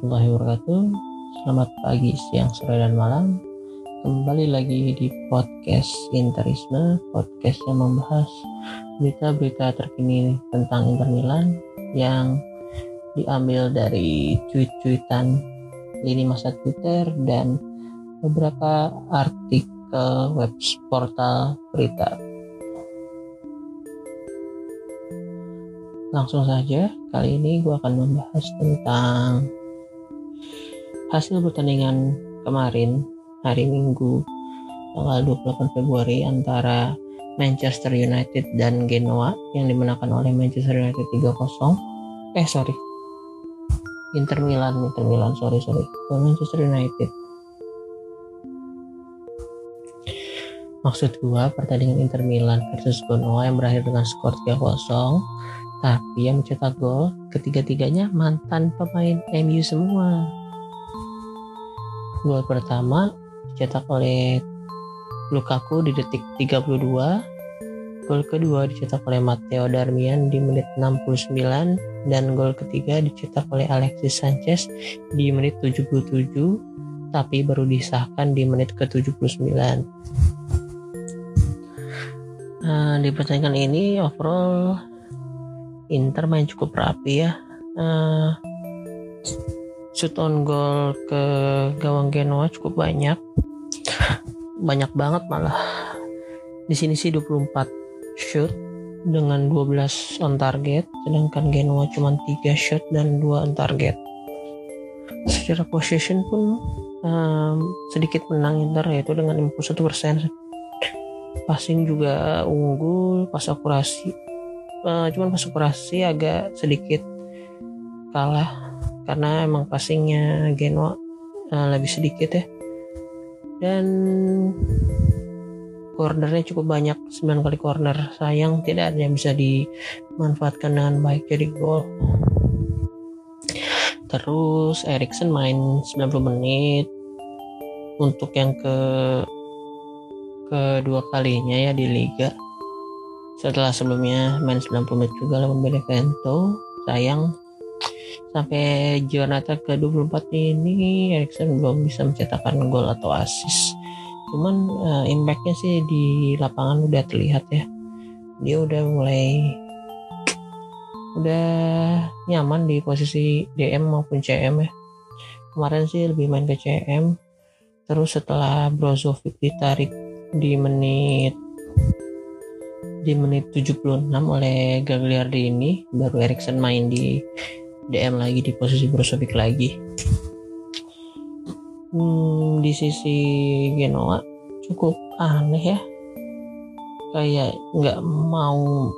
warahmatullahi wabarakatuh. Selamat pagi, siang, sore, dan malam. Kembali lagi di podcast Interisme, podcast yang membahas berita-berita terkini tentang Inter Milan yang diambil dari cuit-cuitan lini masa Twitter dan beberapa artikel web portal berita. Langsung saja, kali ini gue akan membahas tentang hasil pertandingan kemarin hari Minggu tanggal 28 Februari antara Manchester United dan Genoa yang dimenangkan oleh Manchester United 3-0 eh sorry. Inter Milan Inter Milan. Sorry sorry. Manchester United. Maksud gua pertandingan Inter Milan versus Genoa yang berakhir dengan skor 3-0 tapi yang mencetak gol ketiga-tiganya mantan pemain MU semua. Gol pertama dicetak oleh Lukaku di detik 32. Gol kedua dicetak oleh Matteo Darmian di menit 69 dan gol ketiga dicetak oleh Alexis Sanchez di menit 77 tapi baru disahkan di menit ke-79. Nah, di pertandingan ini overall Inter main cukup rapi ya uh, shoot on goal ke gawang Genoa cukup banyak. Banyak banget malah. Di sini sih 24 shoot dengan 12 on target sedangkan Genoa cuma 3 shoot dan 2 on target. Secara possession pun um, sedikit menang Inter yaitu dengan 51% passing juga unggul pas akurasi uh, cuman pas operasi agak sedikit kalah karena emang passingnya Genoa uh, lebih sedikit ya. Dan cornernya cukup banyak 9 kali corner. Sayang tidak ada yang bisa dimanfaatkan dengan baik jadi gol. Terus Erikson main 90 menit. Untuk yang ke kedua kalinya ya di liga. Setelah sebelumnya main 90 menit juga lawan Benevento sayang sampai Jonathan ke 24 ini Erikson belum bisa mencetakkan gol atau assist. Cuman uh, impactnya sih di lapangan udah terlihat ya. Dia udah mulai udah nyaman di posisi DM maupun CM ya. Kemarin sih lebih main ke CM terus setelah Brozovic ditarik di menit di menit 76 oleh Gagliardi ini baru Erikson main di DM lagi di posisi Brozovic lagi. Hmm, di sisi Genoa cukup aneh ya. Kayak nggak mau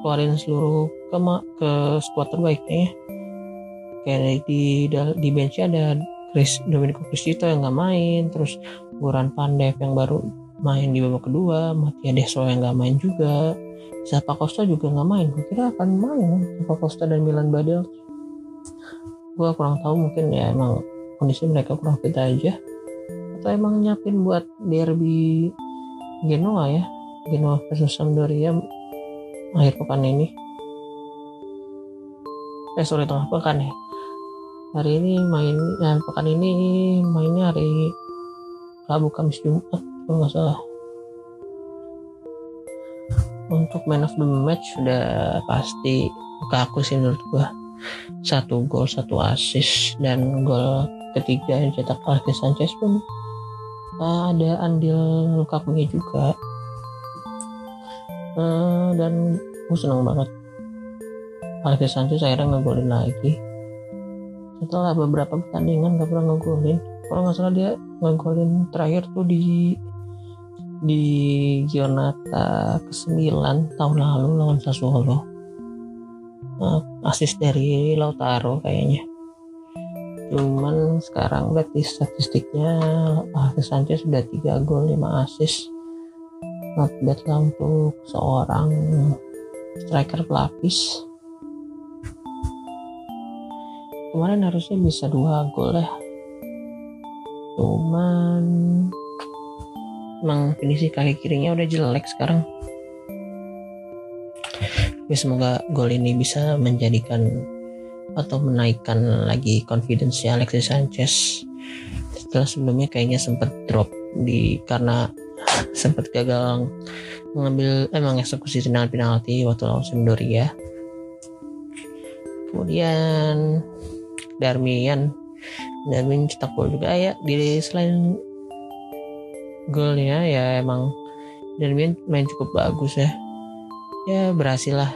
keluarin seluruh ke ke squad terbaiknya ya. Kayak di di bench ada Chris Domenico Crisito yang nggak main terus Goran Pandev yang baru main di babak kedua Matia Deso yang nggak main juga. Zapa Costa juga nggak main kira akan main. Zapa Costa dan Milan Badel gue kurang tahu mungkin ya emang kondisi mereka kurang fit aja. Atau emang nyiapin buat derby Genoa ya Genoa versus Sampdoria akhir pekan ini. Eh sorry tengah pekan ya. Hari ini main ya, pekan ini mainnya hari Rabu Kamis Jumat kalau nggak salah. Untuk man of the match sudah pasti aku sih menurut gua satu gol satu assist dan gol ketiga yang cetak Alexis Sanchez pun uh, ada andil Lukaku juga. Uh, dan gue senang banget. Alexis Sanchez akhirnya ngegolin lagi. Setelah beberapa pertandingan gak pernah ngegolin. Kalau nggak salah dia ngegolin terakhir tuh di di Giornata ke-9 tahun lalu lawan Sassuolo uh, asis dari Lautaro kayaknya. Cuman sekarang berarti statistiknya Alexis Sanchez sudah 3 gol 5 asis. Not bad lah untuk seorang striker pelapis. Kemarin harusnya bisa dua gol ya. Cuman emang finishing kaki kirinya udah jelek sekarang tapi semoga gol ini bisa menjadikan atau menaikkan lagi confidence Alexis Sanchez. Setelah sebelumnya kayaknya sempat drop di karena sempat gagal mengambil emang eh, eksekusi tendangan penalti waktu lawan Sampdoria. Kemudian Darmian. Darmian cetak gol juga ya di selain golnya ya emang Darmian main cukup bagus ya ya berhasil lah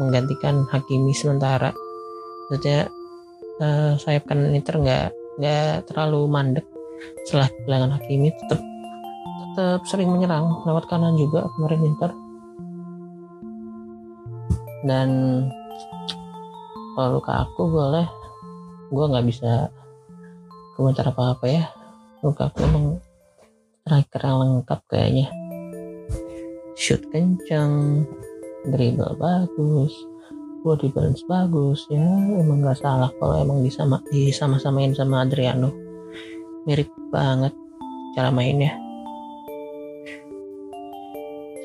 menggantikan Hakimi sementara. Maksudnya uh, sayap kanan Inter nggak nggak terlalu mandek. Setelah kehilangan Hakimi tetap tetap sering menyerang lewat kanan juga kemarin Inter. Dan kalau luka aku boleh gue nggak bisa komentar apa apa ya. Luka aku emang striker lengkap kayaknya. Shoot kencang dribble bagus body balance bagus ya emang nggak salah kalau emang disama disama-samain sama Adriano. Mirip banget cara mainnya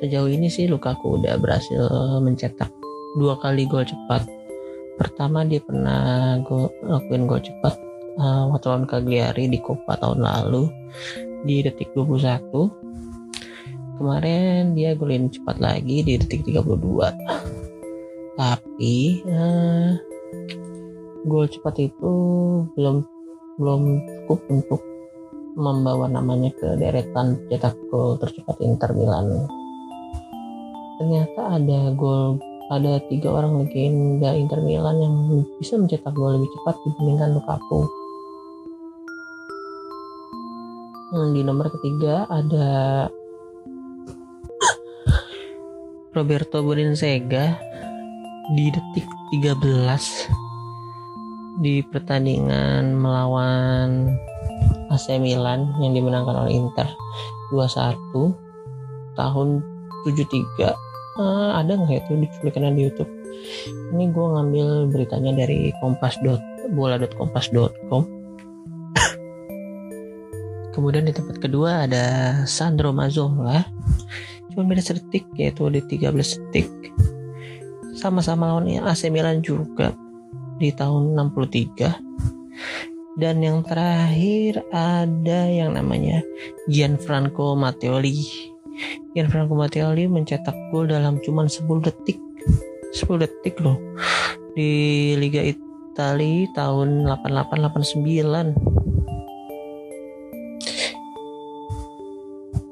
sejauh ini sih Lukaku udah berhasil mencetak dua kali gol cepat. Pertama dia pernah gol, lakuin gol cepat uh, lawan Cagliari di Coppa tahun lalu di detik 21 kemarin dia golin cepat lagi di detik 32 tapi uh, gol cepat itu belum belum cukup untuk membawa namanya ke deretan cetak gol tercepat Inter Milan. Ternyata ada gol ada tiga orang legenda Inter Milan yang bisa mencetak gol lebih cepat dibandingkan Lukaku. Hmm, di nomor ketiga ada Roberto Boninsega di detik 13 di pertandingan melawan AC Milan yang dimenangkan oleh Inter 2-1 tahun 73 uh, ada nggak itu dicuplikan di YouTube? Ini gue ngambil beritanya dari kompas bola.kompas.com Kemudian di tempat kedua ada Sandro Mazzola. Cuma beda sedetik yaitu di 13 detik. Sama-sama lawan AC Milan juga di tahun 63. Dan yang terakhir ada yang namanya Gianfranco Matteoli. Gianfranco Matteoli mencetak gol dalam cuma 10 detik. 10 detik loh. Di Liga Italia tahun 88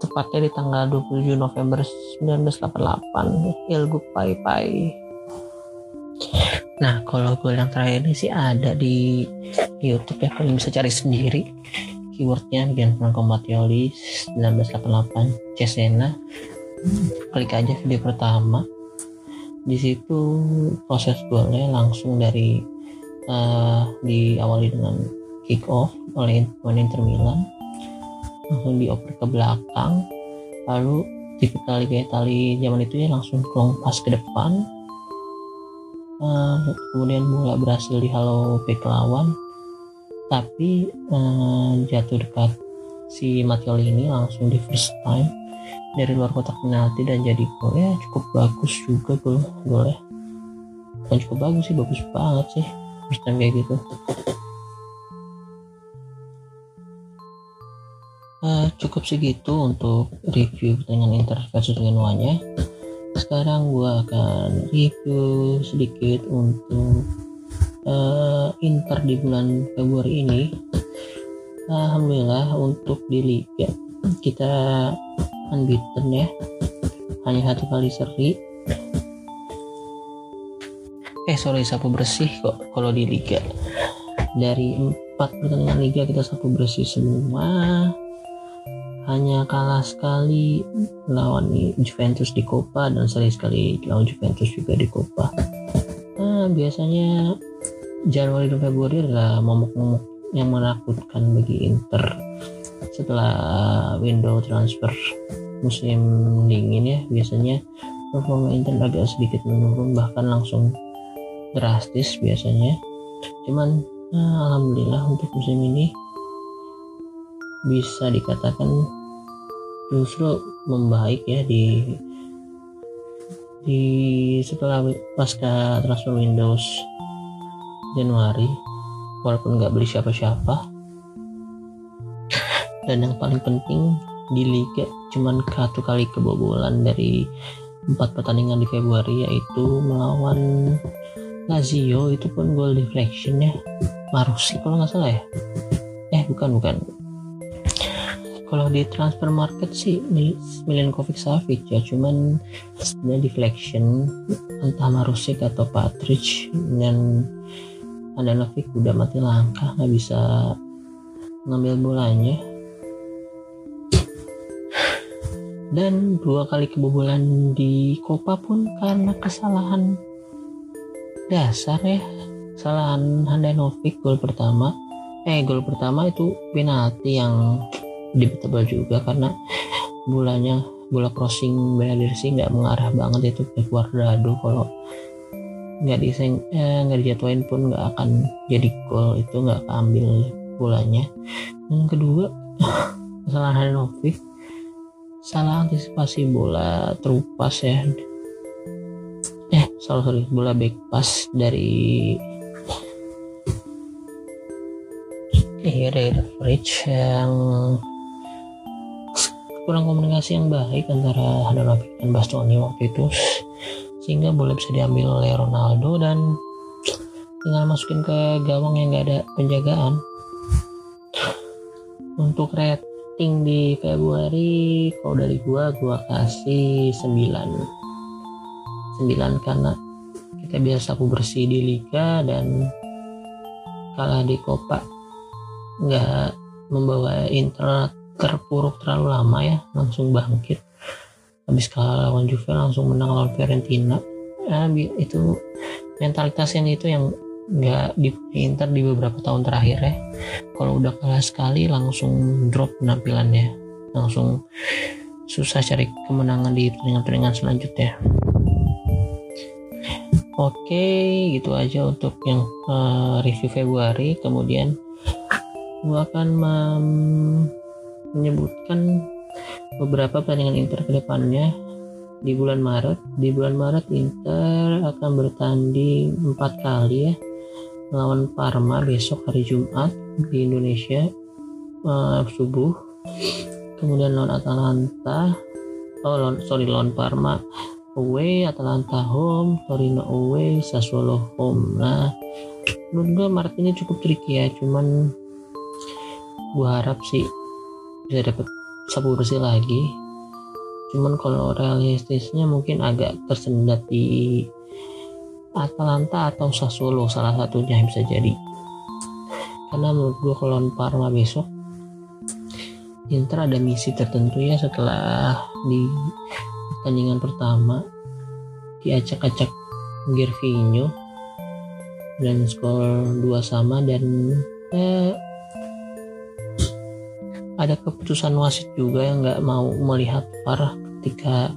tepatnya di tanggal 27 November 1988 Ilgu Pai Pai Nah kalau gue yang terakhir ini sih ada di YouTube ya kalian bisa cari sendiri keywordnya Gianfranco Mattioli 1988 Cesena. Klik aja video pertama. Di situ proses golnya langsung dari uh, diawali dengan kick off oleh pemain Inter Milan langsung dioper ke belakang. Lalu tipikal Liga Italia zaman itu ya langsung pas ke depan. Uh, kemudian bola berhasil dihalau back lawan. Tapi uh, jatuh dekat si Mattioli ini langsung di first time dari luar kotak penalti dan jadi gol. Ya cukup bagus juga gol golnya. Bukan cukup bagus sih bagus banget sih. First time kayak gitu uh, cukup segitu untuk review pertandingan Inter versus Genoa-nya. Sekarang gue akan review sedikit untuk uh, Inter di bulan Februari ini. Alhamdulillah untuk di Liga kita unbeaten ya, hanya satu kali seri. Eh sorry sapu bersih kok kalau di Liga dari empat pertandingan Liga kita sapu bersih semua hanya kalah sekali lawan Juventus di Coppa dan seri sekali lawan Juventus juga di Coppa. Nah, biasanya Januari dan Februari adalah momok-momok yang menakutkan bagi Inter setelah window transfer musim dingin ya biasanya performa Inter agak sedikit menurun bahkan langsung drastis biasanya cuman nah, alhamdulillah untuk musim ini bisa dikatakan justru membaik ya di di setelah pasca transfer Windows Januari walaupun nggak beli siapa-siapa. Dan yang paling penting di Liga cuman satu kali kebobolan dari empat pertandingan di Februari yaitu melawan Lazio. Itu pun gol deflection ya Marusi kalau nggak salah ya? Eh bukan bukan kalau di transfer market sih Milenkovic Savic ya. Cuman sebenarnya deflection entah Marusik atau Patrick dan Andanovic udah mati langkah nggak bisa ngambil bolanya. Dan dua kali kebobolan di Copa pun karena kesalahan dasar ya. Kesalahan Handanovic gol pertama. Eh gol pertama itu penalti yang debatable juga karena bolanya bola crossing Beladersi nggak mengarah banget itu ke Cuadrado kalau nggak diseng eh, nggak dijatuhin pun nggak akan jadi gol. Itu nggak keambil bolanya. Yang kedua kesalahan Handanovic salah antisipasi bola terupas ya. Eh sorry sorry. Bola back pass dari eh dari Rich yang kurang komunikasi yang baik antara Handanovic dan Bastoni waktu itu. Sehingga bola bisa diambil oleh Ronaldo dan tinggal masukin ke gawang yang gak ada penjagaan. Untuk rating di Februari kalau dari gua gua kasih 9 9 karena kita biasa aku bersih di liga dan kalah di Copa. Nggak membawa Inter terpuruk terlalu lama ya langsung bangkit. Habis kalah lawan Juve langsung menang lawan Fiorentina. Nah, itu mentalitas yang itu yang nggak di Inter di beberapa tahun terakhir ya. Kalau udah kalah sekali langsung drop penampilannya. Langsung susah cari kemenangan di pertandingan-pertandingan selanjutnya. Oke gitu aja untuk yang uh, review Februari. Kemudian gua akan menyebutkan beberapa pertandingan Inter ke depannya di bulan Maret. Di bulan Maret Inter akan bertanding empat kali ya melawan Parma besok hari Jumat di Indonesia uh, subuh kemudian lawan Atalanta oh lawan, sorry lawan Parma away Atalanta home Torino away Sassuolo home nah menurut gue Maret ini cukup tricky ya cuman gue harap sih bisa dapat sapu bersih lagi. Cuman kalau realistisnya mungkin agak tersendat di Atalanta atau Sassuolo salah satunya yang bisa jadi. Karena menurut gue kalau Parma besok Inter ada misi tertentu ya setelah di pertandingan pertama diacak-acak Gervinho dan skor dua sama dan eh, ada keputusan wasit juga yang nggak mau melihat parah ketika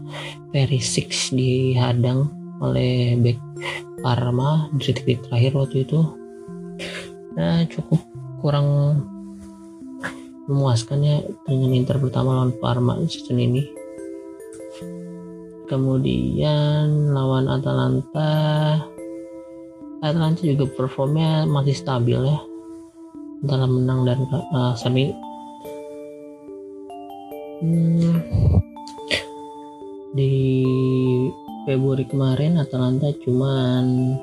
Perisic dihadang oleh back Parma di detik-detik terakhir waktu itu. Nah cukup kurang memuaskan ya dengan Inter pertama lawan Parma season ini. Kemudian lawan Atalanta. Atalanta juga performnya masih stabil ya. Antara menang dan uh, semi hmm, di Februari kemarin Atalanta cuman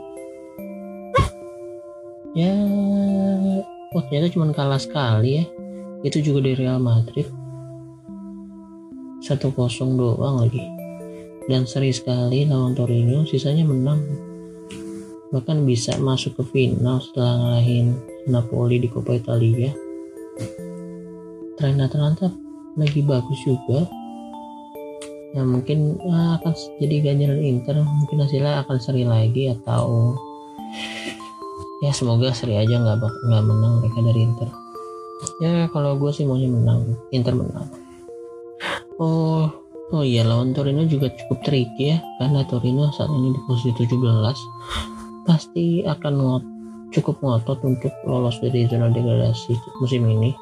ya oh ternyata cuman kalah sekali ya. Itu juga dari Real Madrid. 1-0 doang lagi. Dan seri sekali lawan Torino sisanya menang. Bahkan bisa masuk ke final setelah ngalahin Napoli di Coppa Italia. Tren Atalanta lagi bagus juga. Ya mungkin ya, akan jadi ganjaran Inter. Mungkin hasilnya akan seri lagi atau ya semoga seri aja nggak nggak menang mereka dari Inter. Ya kalau gue sih maunya menang. Inter menang. Oh oh iya lawan Torino juga cukup tricky ya karena Torino saat ini di posisi 17 pasti akan ngot, cukup ngotot untuk lolos dari zona degradasi musim ini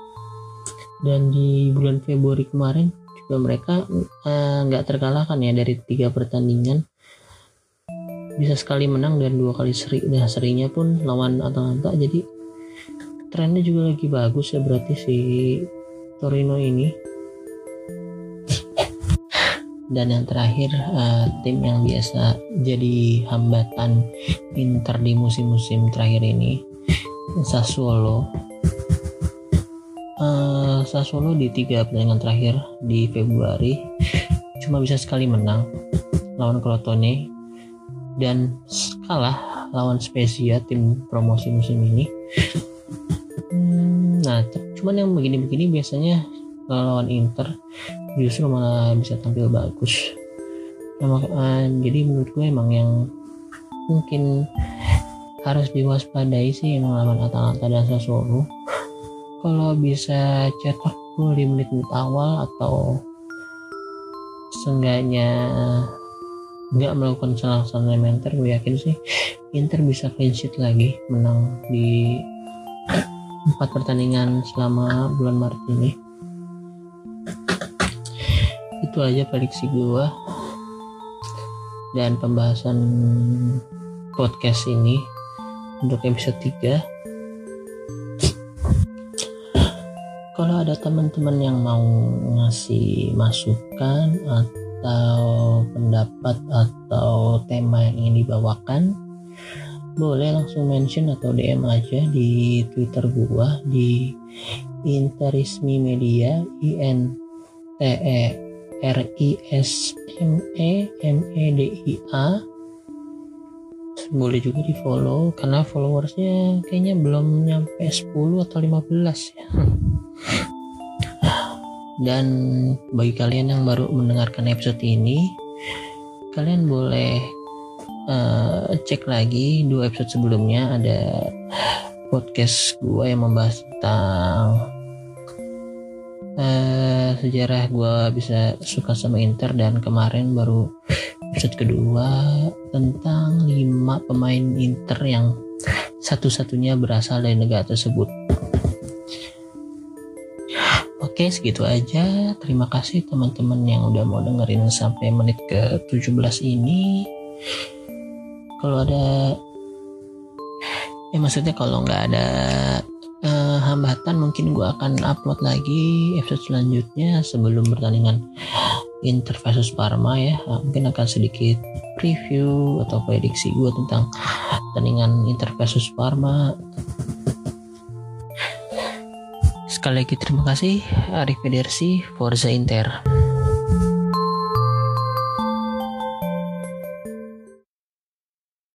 dan di bulan Februari kemarin juga mereka eh, nggak uh, terkalahkan ya dari tiga pertandingan. Bisa sekali menang dan dua kali seri. Nah serinya pun lawan Atalanta. Jadi trennya juga lagi bagus ya berarti si Torino ini. Dan yang terakhir uh, tim yang biasa jadi hambatan Inter di musim-musim terakhir ini Sassuolo. Uh, Sassuolo di tiga pertandingan terakhir di Februari. Cuma bisa sekali menang lawan Crotone dan kalah lawan Spezia tim promosi musim ini. Hmm, nah cuman yang begini-begini biasanya lawan Inter justru malah bisa tampil bagus. Nah, uh, jadi menurut gue emang yang mungkin harus diwaspadai sih emang lawan Atalanta dan Sassuolo kalau bisa cetak gol di menit-menit awal atau seenggaknya nggak melakukan kesalahan elementer gue yakin sih Inter bisa clean sheet lagi menang di empat pertandingan selama bulan Maret ini. Itu aja prediksi gue dan pembahasan podcast ini untuk episode 3 ada teman-teman yang mau ngasih masukan atau pendapat atau tema yang ingin dibawakan boleh langsung mention atau DM aja di Twitter gua di Interismi Media I N T E R I S M E M E D I A boleh juga di follow karena followersnya kayaknya belum nyampe 10 atau 15 ya. Dan bagi kalian yang baru mendengarkan episode ini, kalian boleh uh, cek lagi dua episode sebelumnya. Ada podcast gue yang membahas tentang uh, sejarah gue bisa suka sama Inter. Dan kemarin baru episode kedua tentang lima pemain Inter yang satu-satunya berasal dari negara tersebut. Oke segitu aja. Terima kasih teman-teman yang udah mau dengerin sampai menit ke 17 ini. Kalau ada Ya maksudnya kalau nggak ada uh, hambatan mungkin gue akan upload lagi episode selanjutnya sebelum pertandingan Inter Parma ya uh, mungkin akan sedikit preview atau prediksi gue tentang pertandingan Inter Parma Sekali lagi terima kasih. Arif Pedersi, Forza Inter.